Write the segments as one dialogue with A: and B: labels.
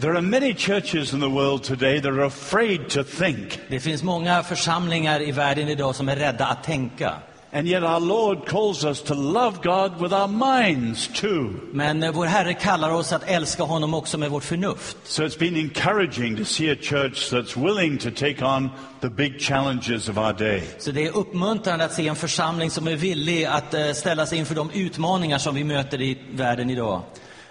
A: There are many churches in the world today that are afraid to think.
B: Det finns många församlingar i världen idag som är rädda att tänka.
A: And yet our Lord calls us to love God with our minds too.
B: Men eh, vår Herre kallar oss att älska honom också med vårt förnuft.
A: So it's been encouraging to see a church that's willing to take on the big challenges of our day.
B: Så det är uppmuntrande att se en församling som är villig att eh, ställa sig inför de utmaningar som vi möter i världen idag.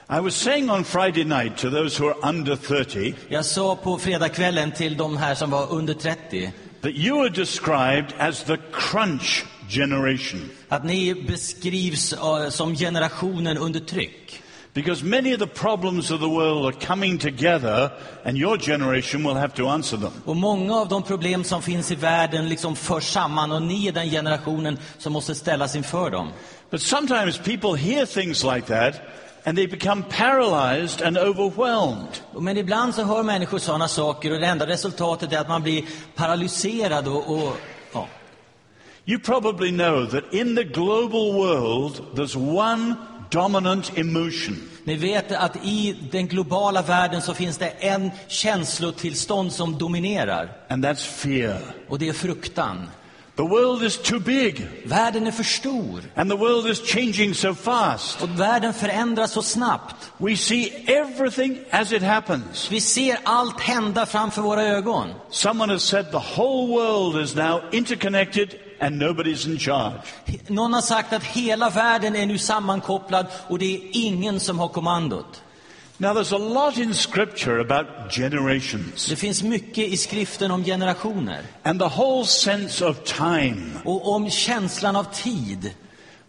A: I was saying on Friday night to those who are under 30
B: Jag sa på fredagskvällen till de här som var under 30
A: that you are described as the crunch generation.
B: att ni beskrivs eh, som generationen under tryck.
A: Because many of the problems of the world are coming together, and your generation will have to answer them.
B: Och många av de problem som finns i världen liksom förs samman och ni är den generationen som måste ställas inför dem.
A: But sometimes people hear things like that, and they become paralyzed and overwhelmed.
B: Men ibland så hör människor sådana saker och det enda resultatet är att man blir paralyserad och, och ja.
A: You probably know that in the global world, there's one dominant emotion,
B: Ni vet att i den globala världen så finns det en känslotillstånd som dominerar
A: and that's fear.
B: och det är fruktan.
A: The world is too big,
B: Världen är för stor
A: and the world is changing so fast.
B: och världen förändras så snabbt.
A: We see everything as it happens.
B: Vi ser allt hända framför våra ögon.
A: Someone has said the whole world is now interconnected and nobody's in charge.
B: Någon har sagt att hela världen är nu sammankopplad och det är ingen som har kommandot.
A: Now, there's a lot in Scripture about generations
B: Det finns mycket i skriften om generationer
A: and the whole sense of time
B: och om känslan av tid.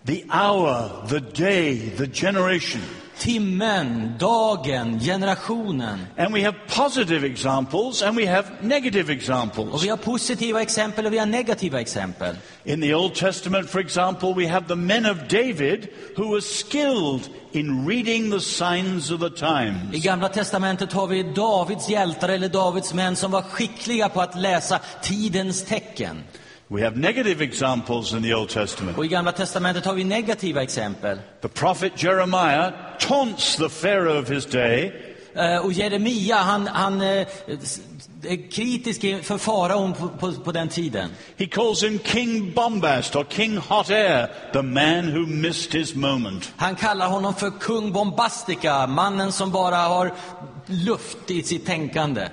A: the hour, the day, the generation.
B: Timmen, dagen, generationen.
A: And we have positive examples and we have negative
B: Och
A: examples.
B: vi har positiva exempel och vi har negativa exempel.
A: In the Old Testament, for example, we have the men of David who were skilled in reading the signs of the
B: I
A: times.
B: Gamla Testamentet har vi Davids hjältar eller Davids män som var skickliga på att läsa tidens tecken.
A: We have negative examples in the Old Testament.
B: Och i Gamla Testamentet har vi negativa exempel.
A: The prophet Jeremiah taunts the Pharaoh of his day
B: Eh, Och Jeremia, han, han s- är kritisk för faraon på, på, på den tiden.
A: He calls him King Bombast or King Hot Air, the man who missed his moment.
B: Han kallar honom för kung Bombastica, mannen som bara har luft i sitt tänkande.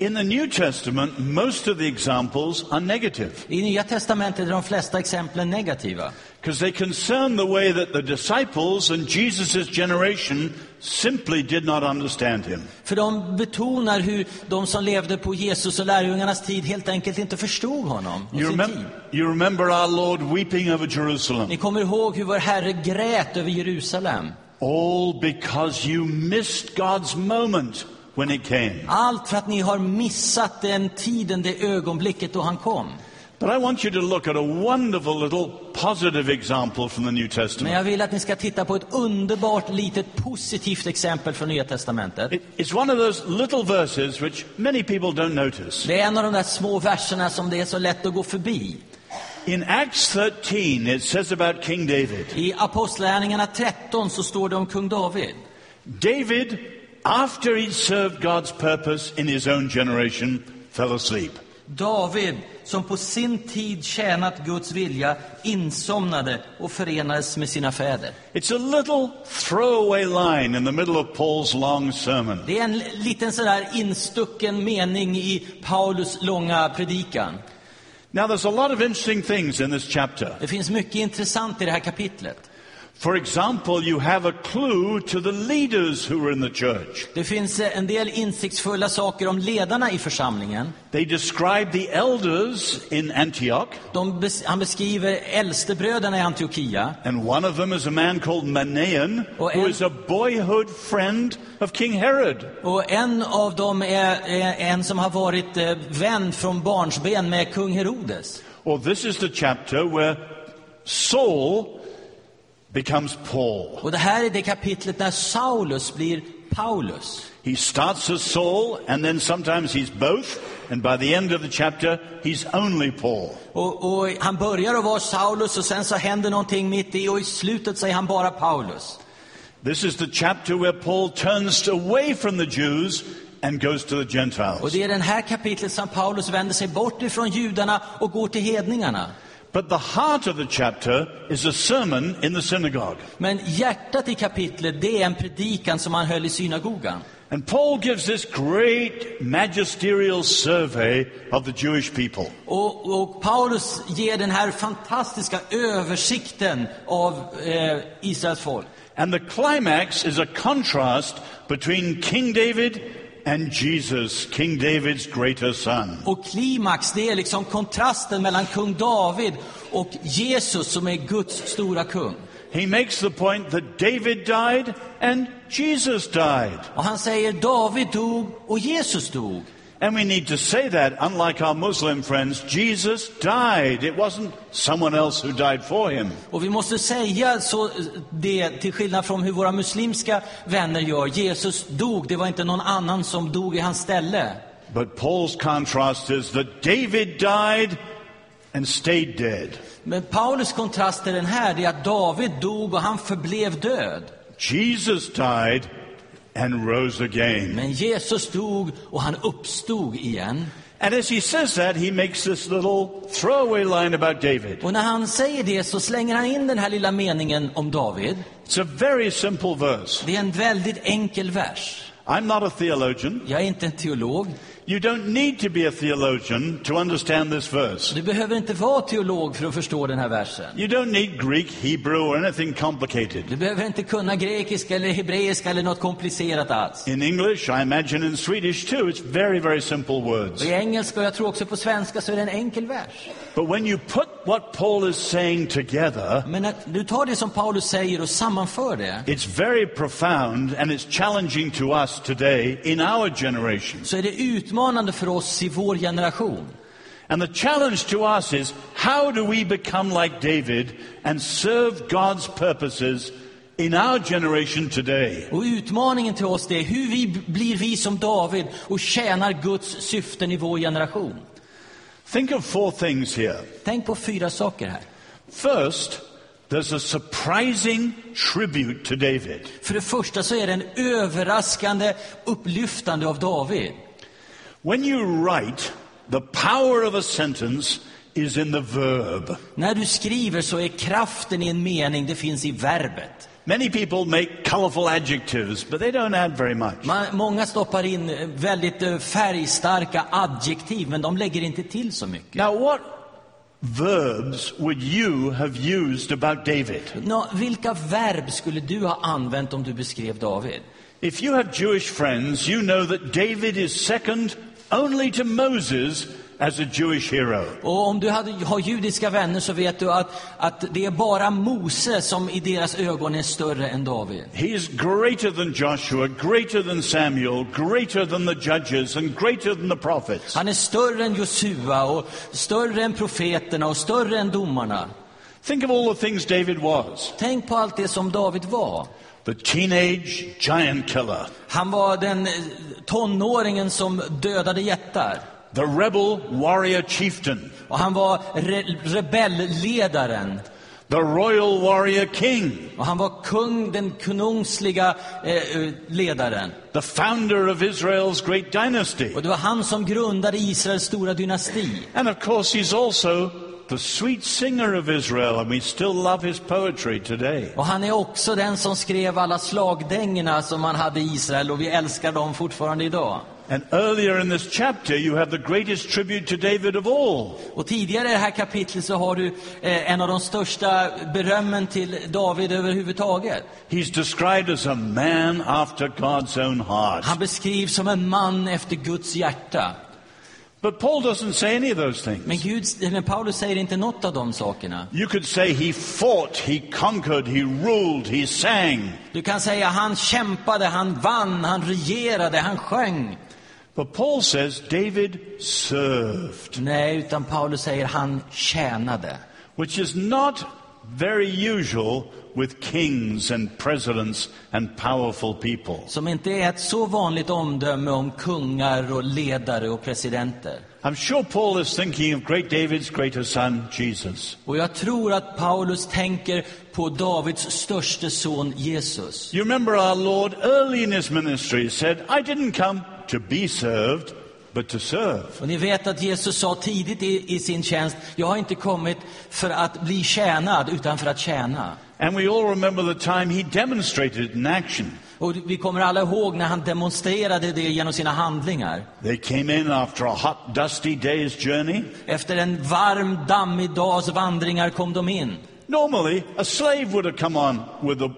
A: In the New Testament, most of the examples are negative
B: I Nya Testamentet är de flesta exemplen negativa.
A: because they concern the way that the disciples and Jesus' generation simply did not understand him.
B: För de betonar hur de som levde på Jesus och lärjungarnas tid helt enkelt inte förstod honom och
A: You,
B: sin tid.
A: remem- you remember our Lord weeping over Jerusalem,
B: Ni kommer ihåg hur vår Herre grät över Jerusalem.
A: all because you missed God's moment when it came.
B: Allt för att ni har missat den tiden, det ögonblicket då han kom.
A: But I want you to look at a wonderful little positive example from the New
B: Men
A: Testament.
B: jag vill att ni ska titta på ett underbart litet positivt exempel från Nya Testamentet.
A: It- It's one of those little verses which many people don't notice.
B: Det är en av de där små verserna som det är så lätt att gå förbi.
A: In Acts 13, it says about King David
B: I Apostlagärningarna 13 så står det om kung David.
A: David, after he served God's purpose in his own generation, fell asleep.
B: David, som på sin tid tjänat Guds vilja, insomnade och förenades med sina fäder.
A: It's a little throwaway line in the middle of Paul's long sermon.
B: Det är en liten sådär instucken mening i Paulus långa predikan.
A: Now, there's a lot of interesting things in this chapter.
B: Det finns mycket intressant i det här kapitlet.
A: For example, you have a clue to the leaders who were in the church.
B: Det finns eh, en del insiktsfulla saker om ledarna i församlingen.
A: They describe the elders in Antioch,
B: De han beskriver äldstebröderna i Antiochia.
A: and one of them is a man called Manaen,
B: Oh,
A: who is a boyhood friend of King Herod.
B: Och en av dem är, är en som har varit eh, vän från barnsben med kung Herodes.
A: Or this is the chapter where Saul becomes Paul.
B: Och det här är det kapitlet när Saulus blir Paulus.
A: He starts as Saul, and then sometimes he's both, and by the end of the chapter, he's only Paul.
B: Och, och han börjar att vara Saulus och sen så händer någonting mitt i och i slutet är han bara Paulus.
A: This is the chapter where Paul turns away from the Jews and goes to the
B: Och
A: Gentiles.
B: det är den här kapitlet som Paulus vänder sig bort ifrån judarna och går till hedningarna.
A: But the heart of the chapter is a sermon in the synagogue.
B: Men hjärtat i kapitlet, det är en predikan som han höll i synagogan.
A: And Paul gives this great magisterial survey of the Jewish people.
B: Och, och Paulus ger den här fantastiska översikten av eh, Israels folk.
A: And the climax is a contrast between King David and Jesus, King David's greater son.
B: Och klimax, det är liksom kontrasten mellan kung David och Jesus som är Guds stora kung.
A: He makes the point that David died and Jesus died.
B: Och han säger David dog och Jesus dog.
A: And we need to say that, unlike our Muslim friends, Jesus died. It wasn't someone else who died for him.
B: Och vi måste säga så, det till skillnad från hur våra muslimska vänner gör. Jesus dog, det var inte någon annan som dog i hans ställe.
A: But Paul's contrast is that David died and stayed dead.
B: Men Paulus kontrast till den här, det är att David dog och han förblev död.
A: Jesus died and rose again.
B: Men Jesus dog och han uppstod igen.
A: And as he says that, he makes this little throwaway line about David.
B: Och när han säger det så slänger han in den här lilla meningen om David.
A: It's a very simple verse.
B: Det är en väldigt enkel vers.
A: I'm not a theologian.
B: Jag är inte en teolog.
A: You don't need to be a theologian to understand this verse.
B: Du behöver inte vara teolog för att förstå den här versen.
A: You don't need Greek, Hebrew, or anything complicated.
B: Du behöver inte kunna grekiska eller hebreiska eller något komplicerat alls.
A: In English, I imagine in Swedish too, it's very, very simple words.
B: I engelska och jag tror också på svenska så är det en enkel vers.
A: But when you put what Paul is saying together,
B: Men när du tar det som Paulus säger och sammanför det
A: it's very profound and it's challenging to us today in our generation.
B: så är det utmanande för oss i vår generation.
A: And the challenge to us is how do we become like David and serve God's purposes in our generation today?
B: Och utmaningen till oss är hur vi blir vi som David och tjänar Guds syften i vår generation.
A: Think of four things here.
B: Tänk på fyra saker här.
A: First, there's a surprising tribute to David.
B: För det första så är det en överraskande upplyftande av David.
A: When you write, the power of a sentence is in the verb.
B: När du skriver så är kraften i en mening, det finns i verbet.
A: Many people make colorful adjectives, but they don't add very much.
B: Man, många stoppar in eh, väldigt eh, färgstarka adjektiv, men de lägger inte till så mycket.
A: Now, what verbs would you have used about David?
B: Nå, vilka verb skulle du ha använt om du beskrev David?
A: If you have Jewish friends, you know that David is second only to Moses as a Jewish hero.
B: Och om du hade, har judiska vänner så vet du att, att det är bara Mose som i deras ögon är större än David.
A: He is greater than Joshua, greater than Samuel, greater than the judges, and greater than the prophets.
B: Han är större än Josua och större än profeterna och större än domarna.
A: Think of all the things David was
B: Tänk på allt det som David var.
A: The teenage giant killer,
B: Han var den eh, tonåringen som dödade jättar.
A: the rebel warrior chieftain,
B: Och han var re rebellledaren.
A: the royal warrior king,
B: Och han var kung, den konungsliga eh, eh, ledaren.
A: the founder of Israel's great dynasty.
B: Och det var han som grundade Israels stora dynasti.
A: And of course, he's also the sweet singer of Israel, and we still love his poetry today.
B: Och han är också den som skrev alla slagdängorna som man hade i Israel och vi älskar dem fortfarande idag.
A: And earlier in this chapter, you have the greatest tribute to David of all.
B: Och tidigare i det här kapitlet så har du eh, en av de största berömmen till David överhuvudtaget.
A: He's described as a man after God's own heart.
B: Han beskrivs som en man efter Guds hjärta.
A: But Paul doesn't say any of those
B: Men,
A: things.
B: Gud, men Paulus säger inte något av de sakerna.
A: You could say he fought, he conquered, he ruled, he sang.
B: Du kan säga han kämpade, han vann, han regerade, han sjöng.
A: But Paul says David served,
B: Nej, utan Paulus säger han tjänade.
A: which is not very usual with kings and presidents and powerful people.
B: Som inte är ett så vanligt omdöme om kungar och ledare och presidenter.
A: I'm sure Paul is thinking of great David's greater son, Jesus.
B: Och jag tror att Paulus tänker på Davids störste son Jesus.
A: You remember our Lord early in his ministry said, I didn't come to be served, but to serve.
B: Och ni vet att Jesus sa tidigt i, i sin tjänst, jag har inte kommit för att bli tjänad, utan för att tjäna.
A: And we all remember the time he demonstrated it in action.
B: Och vi kommer alla ihåg när han demonstrerade det genom sina handlingar.
A: They came in after a hot, dusty day's journey.
B: Efter en varm, dammig dags vandringar kom de in.
A: Normally, a slave would have come on with the,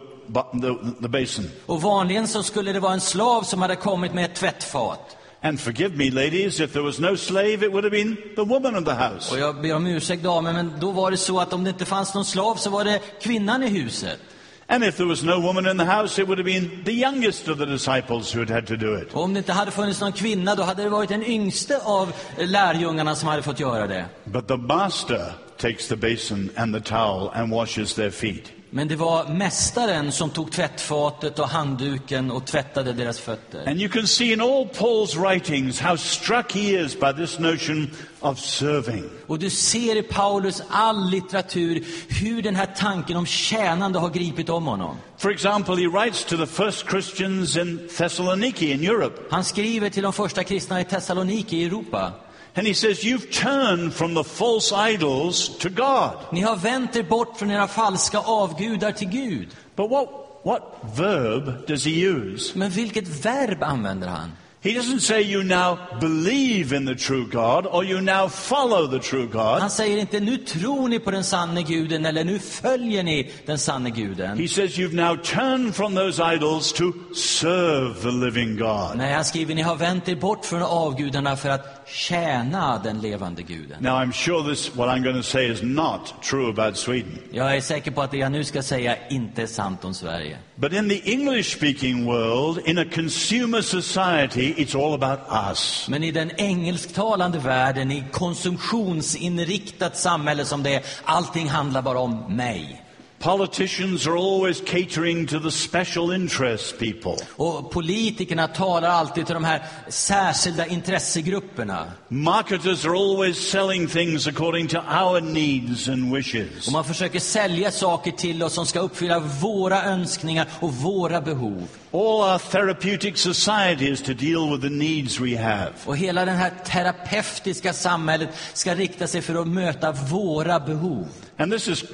A: the, the basin.
B: Och vanligen så skulle det vara en slav som hade kommit med ett tvättfat.
A: And forgive me, ladies, if there was no slave, it would have been the woman of the house.
B: Och jag ber om ursäkt damer, men då var det så att om det inte fanns någon slav så var det kvinnan i huset.
A: And if there was no woman in the house, it would have been the youngest of the disciples who had had to do it.
B: Och om det inte hade funnits någon kvinna, då hade det varit den yngste av lärjungarna som hade fått göra det.
A: But the master takes the basin and the towel and washes their feet.
B: Men det var mästaren som tog tvättfatet och handduken och tvättade deras fötter.
A: And you can see in all Paul's writings how struck he is by this notion of serving.
B: Och du ser i Paulus all litteratur hur den här tanken om tjänande har gripit om honom.
A: For example, he writes to the first Christians in Thessaloniki in Europe,
B: Han skriver till de första kristna i Thessaloniki i Europa.
A: And he says, You've turned from the false idols to God.
B: Ni har vänt er bort från era falska avgudar till Gud.
A: But what, what verb does he use?
B: Men vilket verb använder han?
A: He doesn't say you now believe in the true God or you now follow the true God.
B: Han säger inte nu tror ni på den sanne guden eller nu följer ni den sanne guden.
A: He says you've now turned from those idols to serve the living God.
B: Nej, han skriver ni har vänt er bort från avgudarna för att tjäna den levande guden.
A: Now, I'm sure this, what I'm going to say, is not true about Sweden.
B: Jag är säker på att det jag nu ska säga inte är sant om Sverige.
A: But in the English speaking world, in a consumer society, it's all about us.
B: Men i den engelsktalande världen, i konsumtionsinriktat samhälle som det är, allting handlar bara om mig.
A: Politicians are always catering to the special interest people.
B: Och politikerna talar alltid till de här särskilda intressegrupperna.
A: Marketers are always selling things according to our needs and wishes.
B: Och man försöker sälja saker till oss som ska uppfylla våra önskningar och våra behov.
A: All our therapeutic societies to deal with the needs we have.
B: Och hela det här terapeutiska samhället ska rikta sig för att möta våra behov.
A: And this is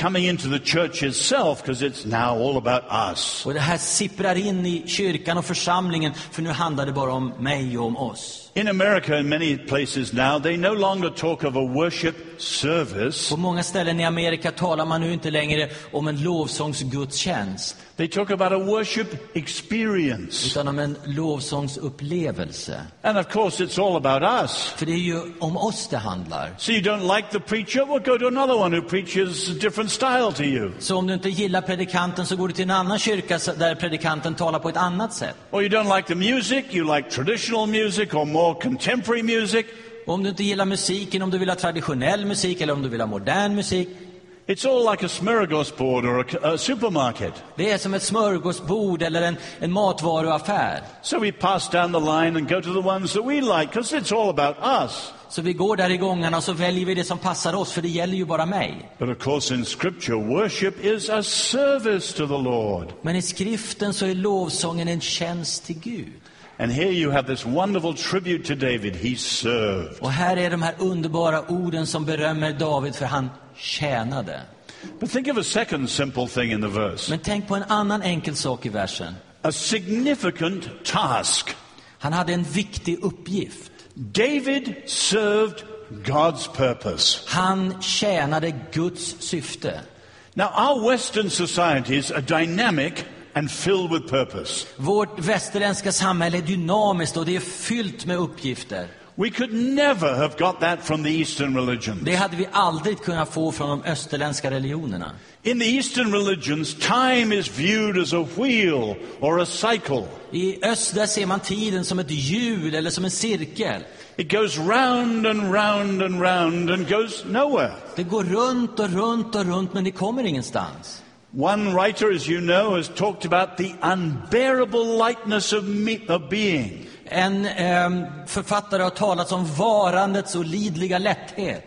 A: coming into the church itself because it's now all about us.
B: Och det här sipprar in i kyrkan och församlingen, för nu handlar det bara om mig och om oss.
A: In America, in many places now, they no longer talk of a worship service.
B: På många ställen i Amerika talar man nu inte längre om en lovsångsgudstjänst,
A: They talk about a worship experience.
B: utan om en lovsångsupplevelse.
A: And of course, it's all about us.
B: För det är ju om oss det handlar.
A: So you don't like the preacher? Well, go to another one who preaches a different style to you.
B: Så om du inte gillar predikanten så går du till en annan kyrka där predikanten talar på ett annat sätt.
A: Or you don't like the music, you like traditional music or more contemporary music.
B: Om du inte gillar musiken, om du vill ha traditionell musik eller om du vill ha modern musik.
A: It's all like a smorgasbord or a, a supermarket.
B: Det är som ett smörgåsbord eller en, en matvaruaffär.
A: So we pass down the line and go to the ones that we like because it's all about us.
B: Så vi går där i gångarna och så väljer vi det som passar oss, för det gäller ju bara mig.
A: But of course, in Scripture, worship is a service to the Lord.
B: Men i skriften så är lovsången en tjänst till Gud.
A: And here you have this wonderful tribute to David. He served.
B: Och här är de här underbara orden som berömmer David för han tjänade.
A: But think of a second simple thing in the verse
B: Men tänk på en annan enkel sak i versen.
A: a significant task.
B: Han hade en viktig uppgift.
A: David served God's purpose.
B: Han tjänade Guds syfte.
A: Now, our Western societies are dynamic and filled with purpose.
B: Vårt västerländska samhälle är dynamiskt och det är fyllt med uppgifter.
A: We could never have got that from the Eastern religions.
B: Det hade vi aldrig kunnat få från de österländska religionerna.
A: In the Eastern religions, time is viewed as a wheel or a cycle.
B: I öst där ser man tiden som ett hjul eller som en cirkel.
A: It goes round and round and round and goes nowhere.
B: Det går runt och runt och runt men det kommer ingenstans.
A: One writer, as you know, has talked about the unbearable lightness of, me- of being.
B: En ehm, författare har talat om varandets olidliga lätthet.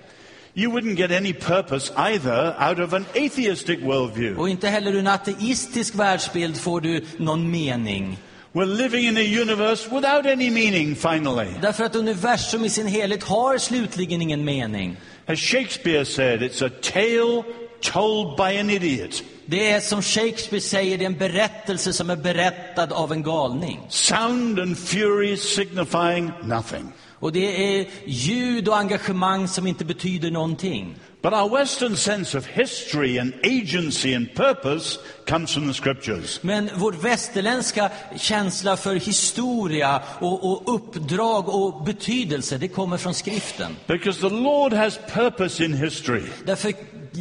A: You wouldn't get any purpose either out of an atheistic worldview.
B: Och inte heller ur en ateistisk världsbild får du någon mening.
A: We're living in a universe without any meaning, finally.
B: Därför att universum i sin helhet har slutligen ingen mening.
A: As Shakespeare said, it's a tale told by an idiot.
B: Det är som Shakespeare säger, det är en berättelse som är berättad av en galning.
A: Sound and fury signifying nothing.
B: Och det är ljud och engagemang som inte betyder någonting.
A: But our Western sense of history and agency and purpose comes from the scriptures.
B: Men vår västerländska känsla för historia och, och uppdrag och betydelse, det kommer från skriften.
A: Because the Lord has purpose in history.
B: Därför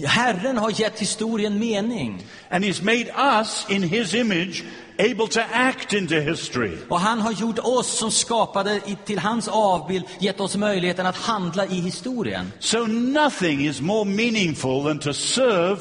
B: Herren har gett historien mening.
A: And He's made us in His image able to act into history.
B: Och han har gjort oss som skapade till hans avbild, gett oss möjligheten att handla i historien.
A: So nothing is more meaningful than to serve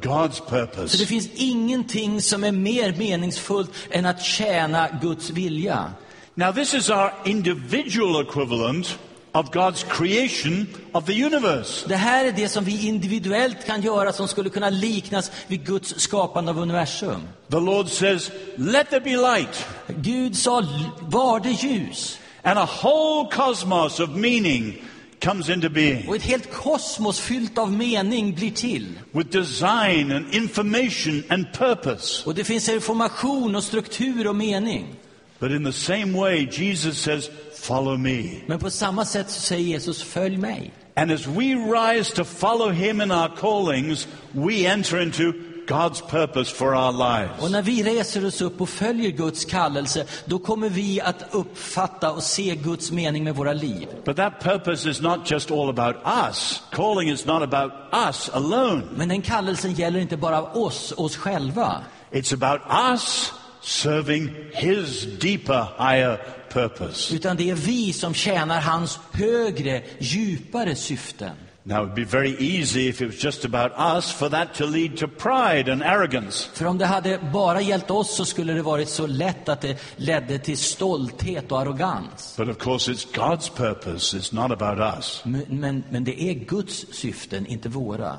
A: God's
B: Så det
A: purpose.
B: finns ingenting som är mer meningsfullt än att tjäna Guds vilja.
A: Now, this is our individual equivalent of God's creation of the universe.
B: Det här är det som vi individuellt kan göra som skulle kunna liknas vid Guds skapande av universum.
A: The Lord says, Let there be light.
B: Gud sa, var det ljus?
A: And a whole cosmos of meaning comes into being
B: Och ett helt kosmos fyllt av mening blir till.
A: with design and information and purpose.
B: Och det finns information och struktur och mening.
A: But in the same way, Jesus says, Follow me.
B: Men på samma sätt så säger Jesus, följ mig.
A: And as we rise to follow him in our callings, we enter into God's purpose for our
B: Och
A: lives.
B: när vi reser oss upp och följer Guds kallelse, då kommer vi att uppfatta och se Guds mening med våra liv.
A: But that purpose is not just all about us. Calling is not about us alone.
B: Men den kallelsen gäller inte bara oss, oss själva.
A: It's about us serving his deeper, higher purpose.
B: Utan det är vi som tjänar hans högre, djupare syften.
A: Now, it would be very easy if it was just about us for that to lead to pride and arrogance.
B: För om det hade bara gällt oss så skulle det varit så lätt att det ledde till stolthet och arrogans.
A: But of course, it's God's purpose, it's not about us.
B: Men, men, men det är Guds syften, inte våra.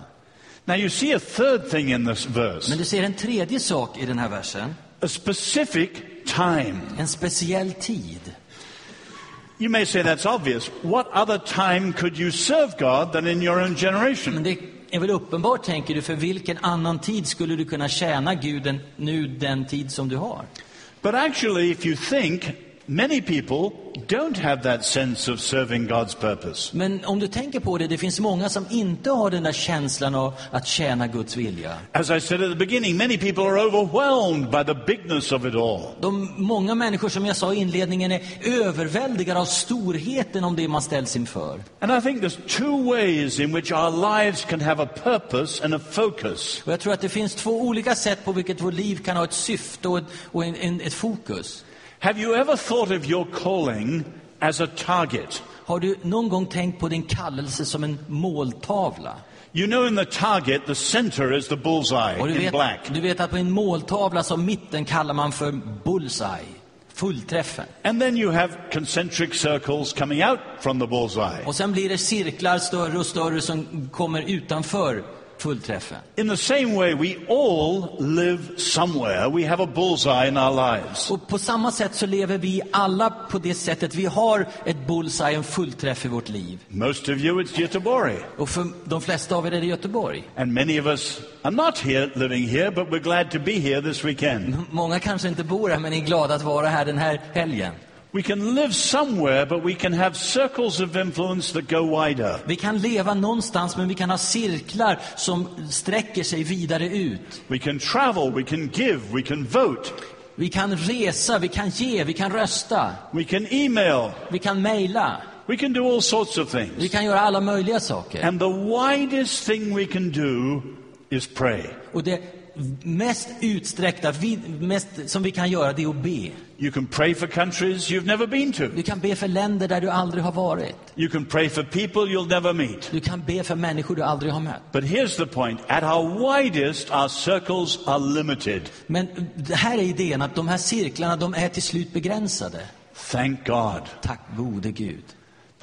A: Now, you see a third thing in this verse
B: Men du ser en tredje sak i den här versen.
A: A specific time.
B: En speciell tid.
A: You may say that's obvious. What other time could you serve God than in your own generation?
B: Men det är väl uppenbart, tänker du, för vilken annan tid skulle du kunna tjäna Gud än nu den tid som du har?
A: But actually, if you think, many people don't have that sense of serving God's purpose.
B: Men om du tänker på det, det finns många som inte har den där känslan av att tjäna Guds vilja.
A: As I said at the beginning, many people are overwhelmed by the bigness of it all.
B: De många människor, som jag sa i inledningen, är överväldigade av storheten om det man ställs inför.
A: And I think there's two ways in which our lives can have a purpose and a focus.
B: Och jag tror att det finns två olika sätt på vilket vårt liv kan ha ett syfte och, ett, och en, en, ett fokus.
A: Have you ever thought of your calling as a target?
B: Har du någon gång tänkt på din kallelse som en måltavla?
A: You know, in the target, the center is the bullseye
B: Och du
A: in
B: vet,
A: black.
B: du vet att på en måltavla som mitten kallar man för bullseye, fullträffen.
A: And then you have concentric circles coming out from the bullseye.
B: Och sen blir det cirklar större och större som kommer utanför fullträffen.
A: In the same way, we all live somewhere. We have a bullseye in our lives.
B: Och på samma sätt så lever vi alla på det sättet. Vi har ett bullseye, en fullträff i vårt liv.
A: Most of you, it's Göteborg.
B: Och för de flesta av er är det Göteborg.
A: And many of us are not here, living here, but we're glad to be here this weekend.
B: Många kanske inte bor här, men är glada att vara här den här helgen.
A: We can live somewhere, but we can have circles of influence that go wider.
B: Vi kan leva någonstans, men vi kan ha cirklar som sträcker sig vidare ut.
A: We can travel, we can give, we can vote,
B: Vi kan resa, vi kan ge, vi kan rösta,
A: we can email,
B: vi kan mejla,
A: we can do all sorts of
B: vi
A: things.
B: kan göra alla möjliga saker.
A: And the widest thing we can do is pray.
B: Och det mest utsträckta, vid- mest som vi kan göra, det är att be.
A: You can pray for countries you've never been to.
B: Du kan be för länder där du aldrig har varit.
A: You can pray for people you'll never meet.
B: Du kan be för människor du aldrig har mött.
A: But here's the point at our widest, our circles are limited.
B: Men det här är idén att de här cirklarna, de är till slut begränsade.
A: Thank God.
B: Tack gode Gud.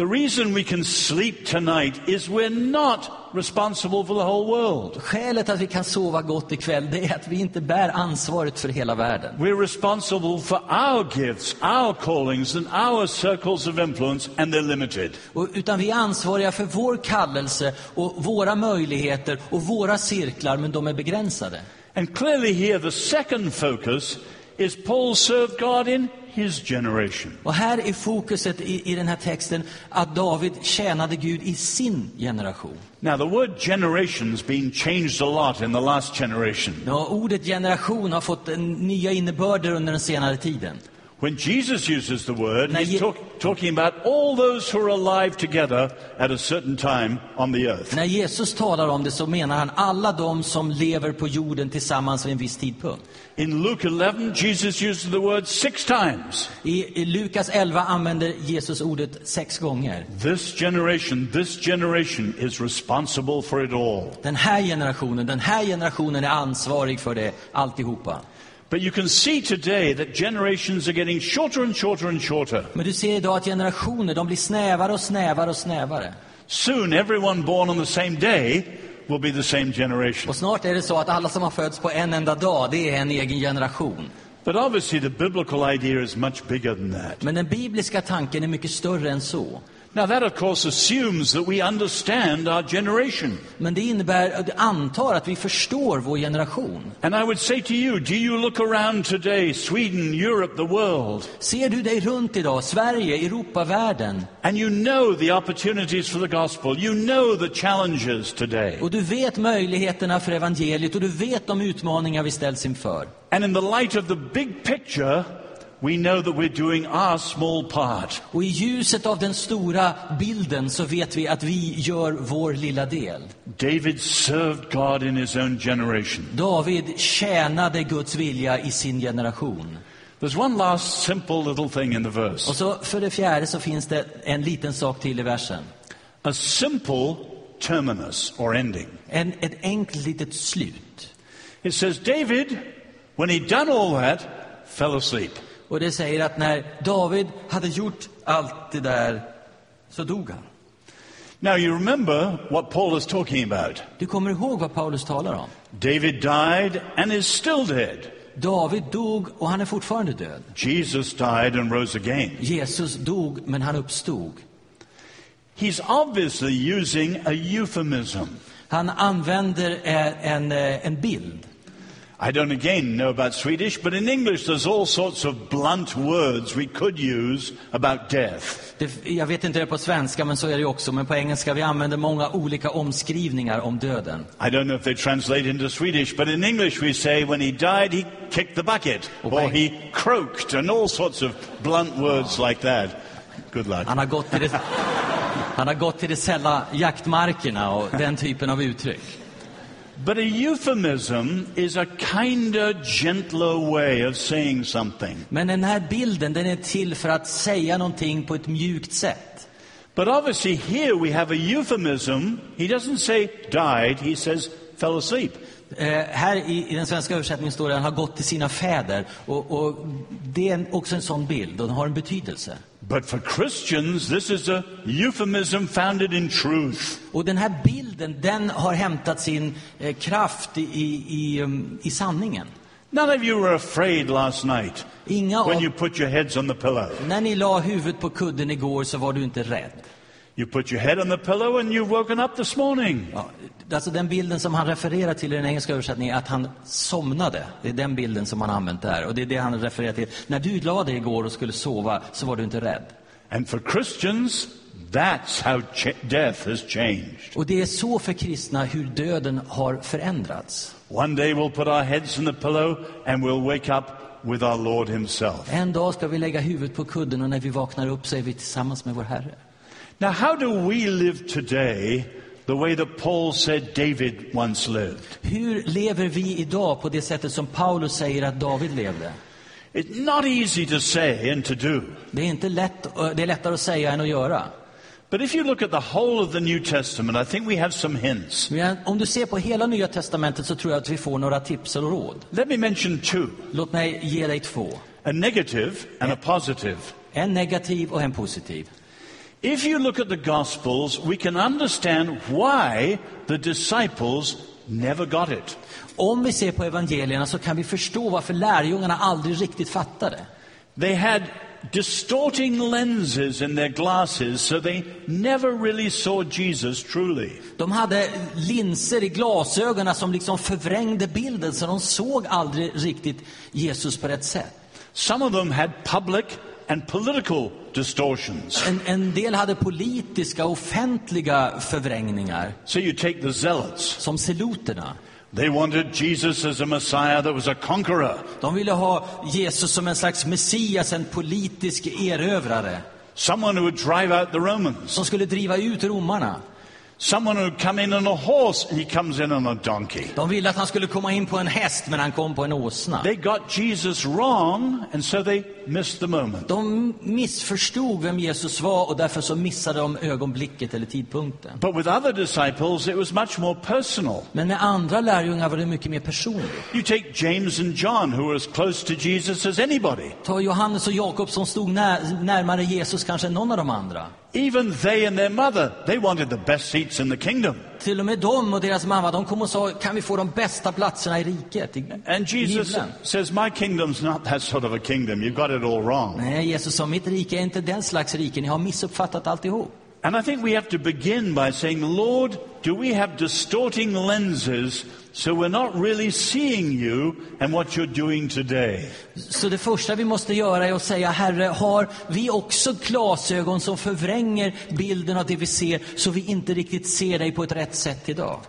A: The reason we can sleep tonight is we're not responsible for the whole world.
B: Skälet att vi kan sova gott ikväll, det är att vi inte bär ansvaret för hela världen.
A: We're responsible for our gifts, our callings, and our circles of influence, and they're limited.
B: Och, utan vi är ansvariga för vår kallelse och våra möjligheter och våra cirklar, men de är begränsade.
A: And clearly, here, the second focus is Paul served God in his generation.
B: Och här är fokuset i, i den här texten att David tjänade Gud i sin generation.
A: Now, the word generation's been changed a lot in the last generation.
B: Ja, ordet generation har fått nya innebörder under den senare tiden.
A: When Jesus uses the word,
B: Now,
A: he's talk, talking about all those who are alive together at a certain time on the earth.
B: När Jesus talar om det så menar han alla de som lever på jorden tillsammans vid en viss tidpunkt.
A: In Luke 11, Jesus uses the word six times.
B: I, I Lukas 11 använder Jesus ordet sex gånger.
A: This generation, this generation is responsible for it all.
B: Den här generationen, den här generationen är ansvarig för det alltihopa.
A: But you can see today that generations are getting shorter and shorter and shorter.
B: Men du ser idag att generationer, de blir snävare och snävare och snävare.
A: Soon, everyone born on the same day will be the same generation.
B: Och snart är det så att alla som har fötts på en enda dag, det är en egen generation.
A: But obviously, the biblical idea is much bigger than that.
B: Men den bibliska tanken är mycket större än så.
A: Now, that of course assumes that we understand our generation.
B: Men det innebär, det antar att vi förstår vår generation.
A: And I would say to you, do you look around today, Sweden, Europe, the world,
B: Ser du dig runt idag, Sverige, Europa, världen,
A: and you know the opportunities for the gospel, you know the challenges today.
B: och du vet möjligheterna för evangeliet och du vet de utmaningar vi ställs inför.
A: And in the light of the big picture, we know that we're doing our small part.
B: Och i ljuset av den stora bilden så vet vi att vi gör vår lilla del.
A: David served God in his own generation.
B: David tjänade Guds vilja i sin generation.
A: There's one last simple little thing in the verse.
B: Och så för det fjärde så finns det en liten sak till i versen.
A: A simple terminus or ending.
B: En, ett enkelt litet slut.
A: It says, David, when he'd done all that, fell asleep.
B: Och det säger att när David hade gjort allt det där så dog han.
A: Now you remember what Paul is talking about.
B: Du kommer ihåg vad Paulus talar om?
A: David died and is still dead.
B: David dog och han är fortfarande död.
A: Jesus died and rose again.
B: Jesus dog men han uppstod.
A: He's obviously using a euphemism.
B: Han använder eh, en, eh, en bild.
A: I don't again know about Swedish, but in English there's all sorts of blunt words we could use about death.
B: Det, jag vet inte det på svenska, men så är det också. Men på engelska, vi använder många olika omskrivningar om döden.
A: I don't know if they translate into Swedish, but in English we say when he died he kicked the bucket, or he croaked, and all sorts of blunt words like that. Good luck.
B: Han har gått till det, han har gått till de sälla jaktmarkerna och den typen av uttryck.
A: But a euphemism is a kinder, gentler way of saying something.
B: Men den här bilden, den är till för att säga någonting på ett mjukt sätt.
A: But obviously, here we have a euphemism. He doesn't say died, he says fell asleep.
B: Eh, här i, i den svenska översättningen står det han har gått till sina fäder. Och, och det är en, också en sån bild och den har en betydelse.
A: But for Christians, this is a euphemism founded in truth.
B: Och den här bilden, den har hämtat sin eh, kraft i, i, um, i sanningen.
A: None of you were afraid last night
B: Inga
A: when
B: av,
A: you put your heads on the pillow.
B: när ni la huvudet på kudden igår så var du inte rädd.
A: You put your head on the pillow and you've woken up this morning.
B: Ja, alltså den bilden som han refererar till i den engelska översättningen är att han somnade. Det är den bilden som han använt där. Och det är det han refererar till. När du la dig igår och skulle sova så var du inte rädd.
A: And for Christians, that's how death has changed.
B: Och det är så för kristna hur döden har förändrats.
A: One day we'll put our heads on the pillow and we'll wake up with our Lord Himself.
B: En dag ska vi lägga huvudet på kudden och när vi vaknar upp så är vi tillsammans med vår Herre.
A: Now, how do we live today the way that Paul said David once lived?
B: Hur lever vi idag på det sättet som Paulus säger att David levde?
A: It's not easy to say and to do.
B: Det är, inte lätt, det är lättare att säga än att göra.
A: But if you look at the whole of the New Testament, I think we have some hints.
B: Men om du ser på hela Nya Testamentet så tror jag att vi får några tips och råd.
A: Let me mention two
B: Låt mig ge dig två.
A: a negative and a positive.
B: En negativ och en positiv.
A: If you look at the Gospels, we can understand why the disciples never got it.
B: Om vi ser på evangelierna så kan vi förstå varför lärjungarna aldrig riktigt fattade.
A: They had distorting lenses in their glasses, so they never really saw Jesus truly.
B: De hade linser i glasögonen som liksom förvrängde bilden så de såg aldrig riktigt Jesus på rätt sätt.
A: Some of them had public and political distortions.
B: En, en del hade politiska, offentliga förvrängningar,
A: So you take the zealots.
B: som seloterna.
A: They wanted Jesus as a Messiah that was a conqueror,
B: De ville ha Jesus som en slags Messias, en politisk erövrare
A: someone who would drive out the Romans,
B: som skulle driva ut romarna.
A: Someone who come in on a horse he comes in on a donkey.
B: De ville att han skulle komma in på en häst, men han kom på en åsna.
A: They got Jesus wrong, and so they missed the moment.
B: De missförstod vem Jesus var och därför så missade de ögonblicket eller tidpunkten.
A: But with other disciples, it was much more personal.
B: Men med andra lärjungar var det mycket mer personligt.
A: You take James and John, who were as close to Jesus as anybody.
B: Ta Johannes och Jakob som stod när, närmare Jesus kanske än någon av de andra.
A: Even they and their mother, they wanted the best seats in the kingdom.
B: Till och med de och deras mamma, de kom och sa, kan vi få de bästa platserna i riket? I,
A: And Jesus
B: himlen?"
A: says, My kingdom's not that sort of a kingdom. You've got it all wrong.
B: Nej, Jesus sa, mitt rike är inte den slags rike, ni har missuppfattat alltihop.
A: And I think we have to begin by saying, Lord, do we have distorting lenses so we're not really seeing you and what you're doing today?
B: Så det första vi måste göra är att säga, Herre, har vi också glasögon som förvränger bilden av det vi ser, så vi inte riktigt ser dig på ett rätt sätt idag?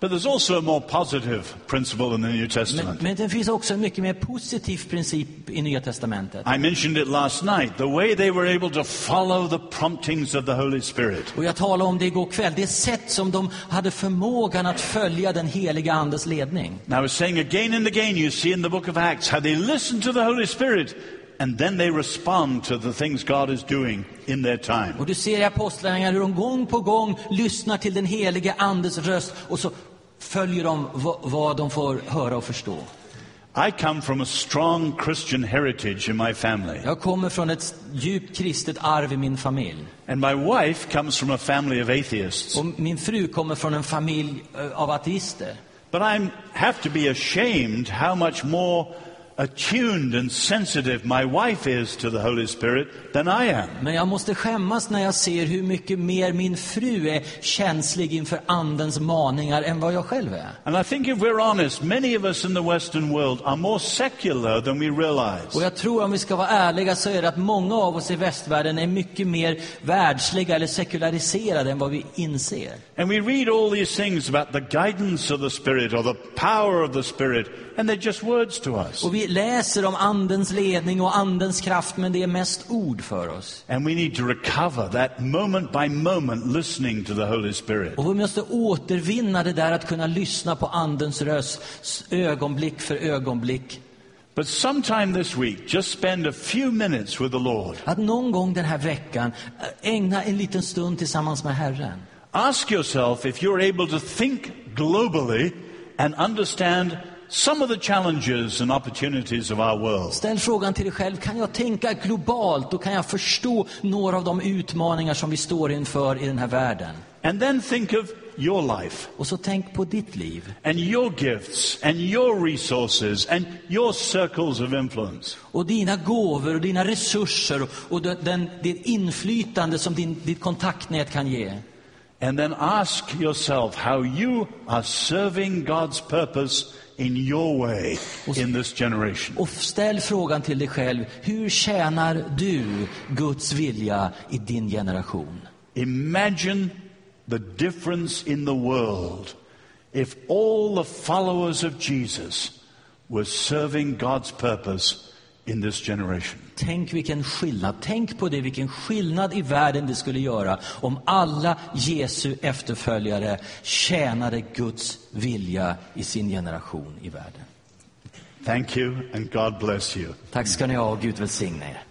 A: But there's also a more positive principle in the New
B: Men,
A: Testament.
B: men det finns också en mycket mer positiv princip i Nya Testamentet.
A: I mentioned it last night, the way they were able to follow the promptings of the Holy Spirit.
B: Och jag talade om det igår kväll, det sätt som de hade förmågan att följa den heliga Andes ledning.
A: And I was saying again and again, you see in the book of Acts how they listen to the Holy Spirit and then they respond to the things God is doing in their time.
B: Och du ser i Apostlagärningarna hur de gång på gång lyssnar till den helige Andes röst och så följer de vad, de får höra och förstå.
A: I come from a strong Christian heritage in my family.
B: Jag kommer från ett djupt kristet arv i min familj.
A: And my wife comes from a family of atheists.
B: Och min fru kommer från en familj eh, av ateister.
A: But I have to be ashamed how much more attuned and sensitive my wife is to the Holy Spirit than I am.
B: Men jag måste skämmas när jag ser hur mycket mer min fru är känslig inför Andens maningar än vad jag själv är.
A: And I think if we're honest, many of us in the Western world are more secular than we realize.
B: Och jag tror om vi ska vara ärliga så är det att många av oss i västvärlden är mycket mer världsliga eller sekulariserade än vad vi inser.
A: And we read all these things about the guidance of the Spirit or the power of the Spirit, and they're just words to us.
B: Och vi läser om Andens ledning och Andens kraft, men det är mest ord för oss.
A: And we need to recover that moment by moment listening to the Holy Spirit.
B: Och vi måste återvinna det där att kunna lyssna på Andens röst, ögonblick för ögonblick.
A: But sometime this week, just spend a few minutes with the Lord.
B: Att någon gång den här veckan eh, ägna en liten stund tillsammans med Herren.
A: Ask yourself if you're able to think globally and understand some of the challenges and opportunities of our world.
B: Ställ frågan till dig själv, kan jag tänka globalt och kan jag förstå några av de utmaningar som vi står inför i den här världen?
A: And then think of your life
B: Och så tänk på ditt liv
A: and your gifts and your resources and your circles of influence.
B: och dina gåvor och dina resurser och den, det inflytande som din, ditt kontaktnät kan ge.
A: And then ask yourself how you are serving God's purpose in your way in this generation.
B: Och ställ frågan till dig själv, hur tjänar du Guds vilja i din generation?
A: Imagine the difference in the world if all the followers of Jesus were serving God's purpose in this generation.
B: Tänk vilken skillnad, tänk på det, vilken skillnad i världen det skulle göra om alla Jesu efterföljare tjänade Guds vilja i sin generation i världen.
A: Thank you and God bless you.
B: Tack ska ni ha och Gud välsigne er.